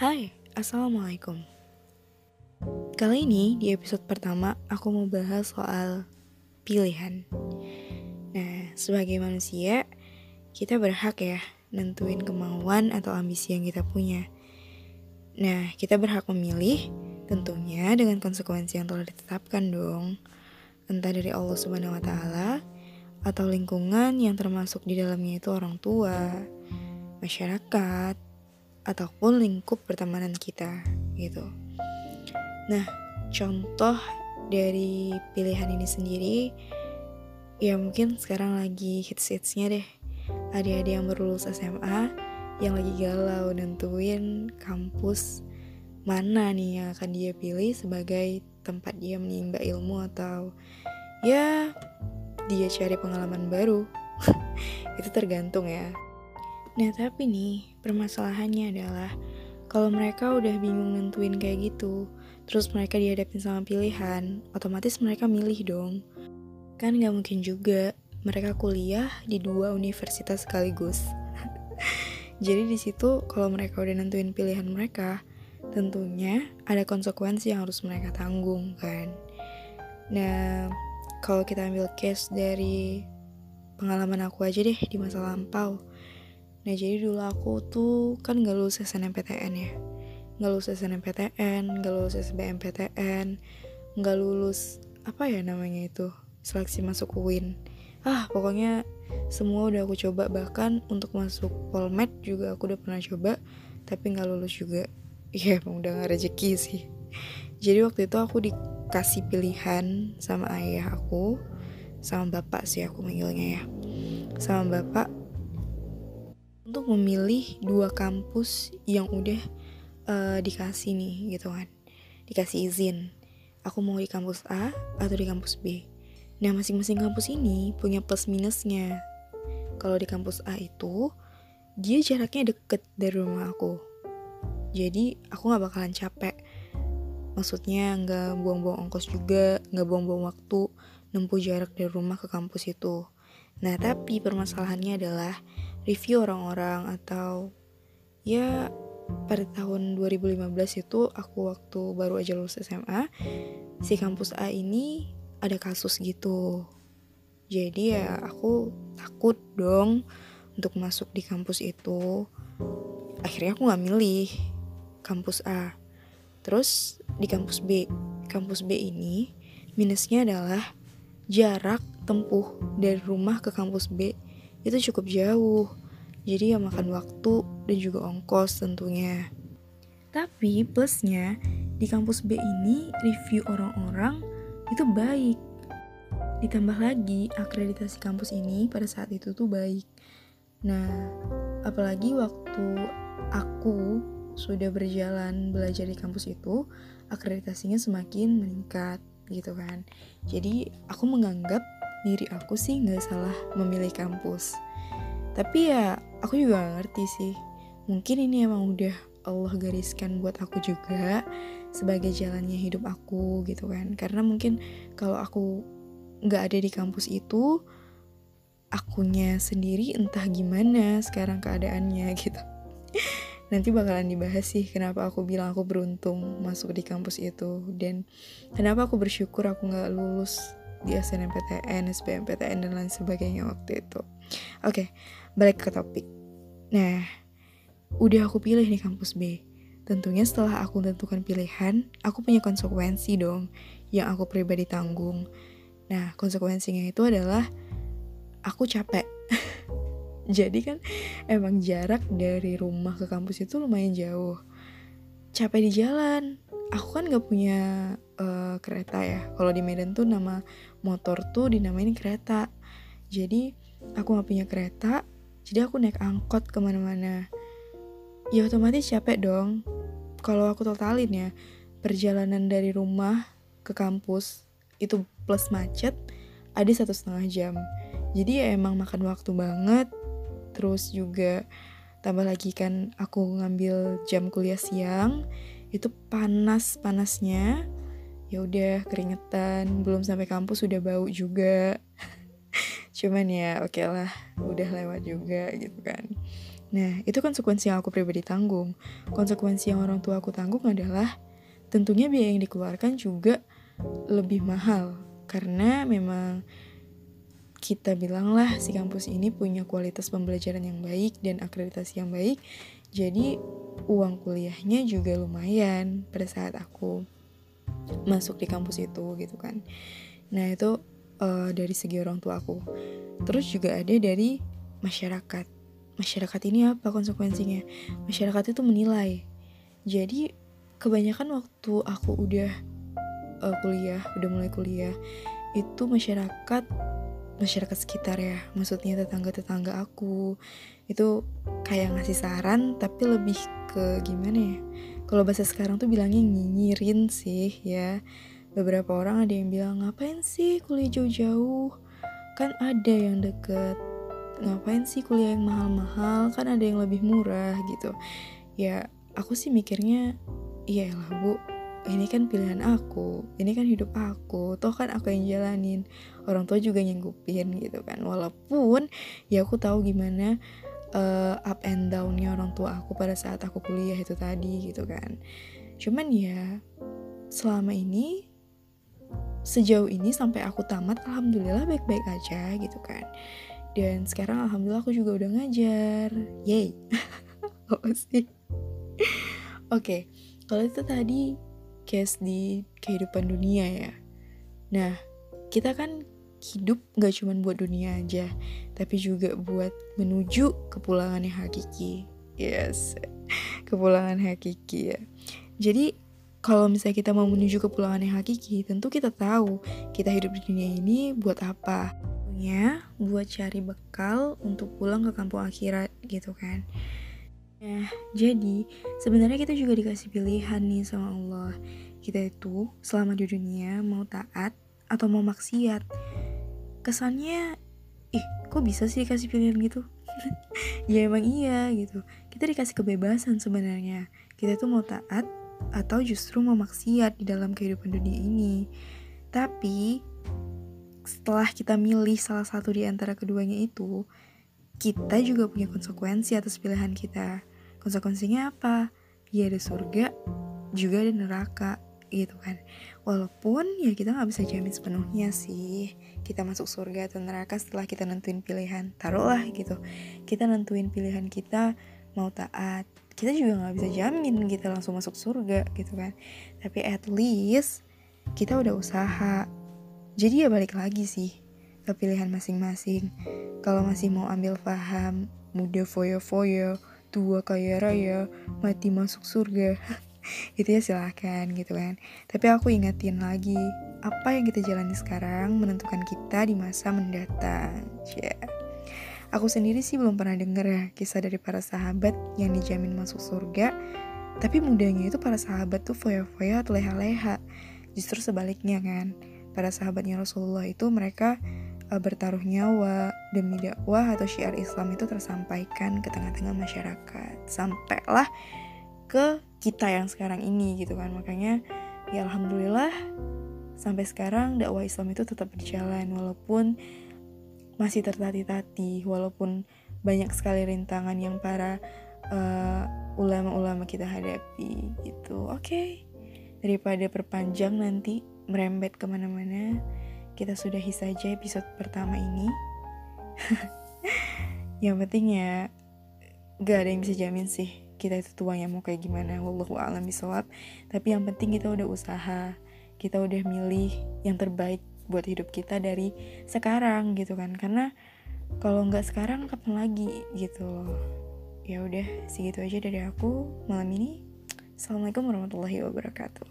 Hai, Assalamualaikum. Kali ini di episode pertama aku mau bahas soal pilihan. Nah, sebagai manusia, kita berhak ya nentuin kemauan atau ambisi yang kita punya. Nah, kita berhak memilih tentunya dengan konsekuensi yang telah ditetapkan dong. Entah dari Allah Subhanahu wa taala atau lingkungan yang termasuk di dalamnya itu orang tua, masyarakat, ataupun lingkup pertemanan kita gitu. Nah, contoh dari pilihan ini sendiri ya mungkin sekarang lagi hits-hitsnya deh. Adik-adik yang baru SMA yang lagi galau nentuin kampus mana nih yang akan dia pilih sebagai tempat dia menimba ilmu atau ya dia cari pengalaman baru. Itu tergantung ya. Nah tapi nih permasalahannya adalah kalau mereka udah bingung nentuin kayak gitu, terus mereka dihadapin sama pilihan, otomatis mereka milih dong. Kan gak mungkin juga mereka kuliah di dua universitas sekaligus. Jadi di situ kalau mereka udah nentuin pilihan mereka, tentunya ada konsekuensi yang harus mereka tanggung kan. Nah, kalau kita ambil case dari pengalaman aku aja deh di masa lampau Nah jadi dulu aku tuh kan gak lulus SNMPTN ya. Gak lulus SNMPTN, gak lulus SBMPTN Gak lulus apa ya namanya itu Seleksi masuk UIN Ah pokoknya semua udah aku coba. Bahkan untuk masuk Polmed juga aku udah pernah coba Tapi gak lulus juga. Iya emang udah gak rezeki sih. Jadi waktu itu aku dikasih pilihan sama ayah aku Sama bapak sih aku manggilnya ya. Sama bapak untuk memilih dua kampus yang udah uh, dikasih nih gitu kan. Dikasih izin. Aku mau di kampus A atau di kampus B. Nah masing-masing kampus ini punya plus minusnya. Kalau di kampus A itu dia jaraknya deket dari rumah aku. Jadi aku nggak bakalan capek. Maksudnya nggak buang-buang ongkos juga nggak buang-buang waktu nempuh jarak dari rumah ke kampus itu. Nah tapi permasalahannya adalah review orang-orang atau ya pada tahun 2015 itu aku waktu baru aja lulus SMA si kampus A ini ada kasus gitu. Jadi ya aku takut dong untuk masuk di kampus itu. Akhirnya aku nggak milih kampus A. Terus di kampus B kampus B ini minusnya adalah jarak tempuh dari rumah ke kampus B itu cukup jauh. Jadi ya makan waktu dan juga ongkos tentunya. Tapi plusnya di kampus B ini review orang-orang itu baik. Ditambah lagi akreditasi kampus ini pada saat itu tuh baik. Nah, apalagi waktu aku sudah berjalan belajar di kampus itu, akreditasinya semakin meningkat gitu kan. Jadi aku menganggap diri aku sih nggak salah memilih kampus. Tapi ya aku juga gak ngerti sih. Mungkin ini emang udah Allah gariskan buat aku juga sebagai jalannya hidup aku gitu kan. Karena mungkin kalau aku nggak ada di kampus itu akunya sendiri entah gimana sekarang keadaannya gitu. Nanti bakalan dibahas sih kenapa aku bilang aku beruntung masuk di kampus itu. Dan kenapa aku bersyukur aku nggak lulus di SNMPTN, SBMPTN dan lain sebagainya waktu itu. Oke, balik ke topik. Nah, udah aku pilih nih kampus B. Tentunya setelah aku tentukan pilihan, aku punya konsekuensi dong yang aku pribadi tanggung. Nah, konsekuensinya itu adalah aku capek. Jadi kan emang jarak dari rumah ke kampus itu lumayan jauh. Capek di jalan. Aku kan gak punya uh, kereta ya. Kalau di Medan tuh nama motor tuh dinamain kereta. Jadi aku gak punya kereta jadi aku naik angkot ke mana-mana. Ya otomatis capek dong. Kalau aku totalin ya perjalanan dari rumah ke kampus itu plus macet ada satu setengah jam. Jadi ya emang makan waktu banget. Terus juga tambah lagi kan aku ngambil jam kuliah siang itu panas panasnya ya udah keringetan. Belum sampai kampus udah bau juga. Cuman ya oke okay lah. Udah lewat juga gitu kan. Nah, itu konsekuensi yang aku pribadi tanggung. Konsekuensi yang orang tua aku tanggung adalah tentunya biaya yang dikeluarkan juga lebih mahal. Karena memang kita bilanglah si kampus ini punya kualitas pembelajaran yang baik dan akreditasi yang baik. Jadi uang kuliahnya juga lumayan pada saat aku masuk di kampus itu gitu kan. Nah, itu uh, dari segi orang tua aku. Terus juga ada dari masyarakat. Masyarakat ini apa konsekuensinya? Masyarakat itu menilai. Jadi kebanyakan waktu aku udah uh, kuliah udah mulai kuliah itu masyarakat masyarakat sekitar ya. Maksudnya tetangga-tetangga aku. Itu kayak ngasih saran tapi lebih ke gimana ya kalau bahasa sekarang tuh bilangnya nyinyirin sih ya. Beberapa orang ada yang bilang ngapain sih kuliah jauh-jauh? Kan ada yang deket. Ngapain sih kuliah yang mahal-mahal? Kan ada yang lebih murah gitu. Ya aku sih mikirnya iya lah bu. Ini kan pilihan aku. Ini kan hidup aku. Toh kan aku yang jalanin. Orang tua juga nyanggupin gitu kan. Walaupun ya aku tahu gimana uh, up and downnya orang tua aku pada saat aku kuliah itu tadi gitu kan. Cuman ya selama ini sejauh ini sampai aku tamat alhamdulillah baik-baik aja gitu kan. Dan sekarang alhamdulillah aku juga udah ngajar. Yay. Apa sih? Oke okay, kalau itu tadi case di kehidupan dunia ya. Nah kita kan hidup gak cuma buat dunia aja tapi juga buat menuju kepulangan yang hakiki yes kepulangan hakiki ya jadi kalau misalnya kita mau menuju kepulangan yang hakiki, tentu kita tahu kita hidup di dunia ini buat apa tentunya buat cari bekal untuk pulang ke kampung akhirat gitu kan. Nah, jadi sebenarnya kita juga dikasih pilihan nih sama Allah. Kita itu selama di dunia mau taat atau mau maksiat. Kesannya, ih kok bisa sih dikasih pilihan gitu? ya emang iya gitu. Kita dikasih kebebasan sebenarnya. Kita tuh mau taat atau justru mau maksiat di dalam kehidupan dunia ini. Tapi setelah kita milih salah satu di antara keduanya itu, kita juga punya konsekuensi atas pilihan kita. Konsekuensinya apa? Ya ada surga, juga ada neraka, gitu kan. Walaupun ya kita nggak bisa jamin sepenuhnya sih kita masuk surga atau neraka setelah kita nentuin pilihan. Taruhlah gitu, kita nentuin pilihan kita mau taat. Kita juga nggak bisa jamin kita langsung masuk surga gitu kan. Tapi at least kita udah usaha jadi ya balik lagi sih ke pilihan masing-masing. Kalau masih mau ambil paham, muda foya-foya, tua kaya raya, mati masuk surga. itu ya silahkan gitu kan. Tapi aku ingetin lagi, apa yang kita jalani sekarang menentukan kita di masa mendatang. Yeah. Aku sendiri sih belum pernah denger ya kisah dari para sahabat yang dijamin masuk surga, tapi mudanya itu para sahabat tuh foya-foya atau leha-leha. Justru sebaliknya kan para sahabatnya Rasulullah itu mereka uh, bertaruh nyawa demi dakwah atau syiar Islam itu tersampaikan ke tengah-tengah masyarakat sampailah ke kita yang sekarang ini gitu kan makanya ya alhamdulillah sampai sekarang dakwah Islam itu tetap berjalan walaupun masih tertati-tati walaupun banyak sekali rintangan yang para uh, ulama-ulama kita hadapi gitu oke okay. daripada perpanjang nanti merembet ke mana-mana, kita sudahi saja episode pertama ini. yang penting ya, gak ada yang bisa jamin sih kita itu tuanya mau kayak gimana. Wallahu a'lam bisawab. Tapi yang penting kita udah usaha, kita udah milih yang terbaik buat hidup kita dari sekarang gitu kan. Karena kalau nggak sekarang kapan lagi gitu loh. Ya udah, segitu aja dari aku malam ini. Assalamualaikum warahmatullahi wabarakatuh.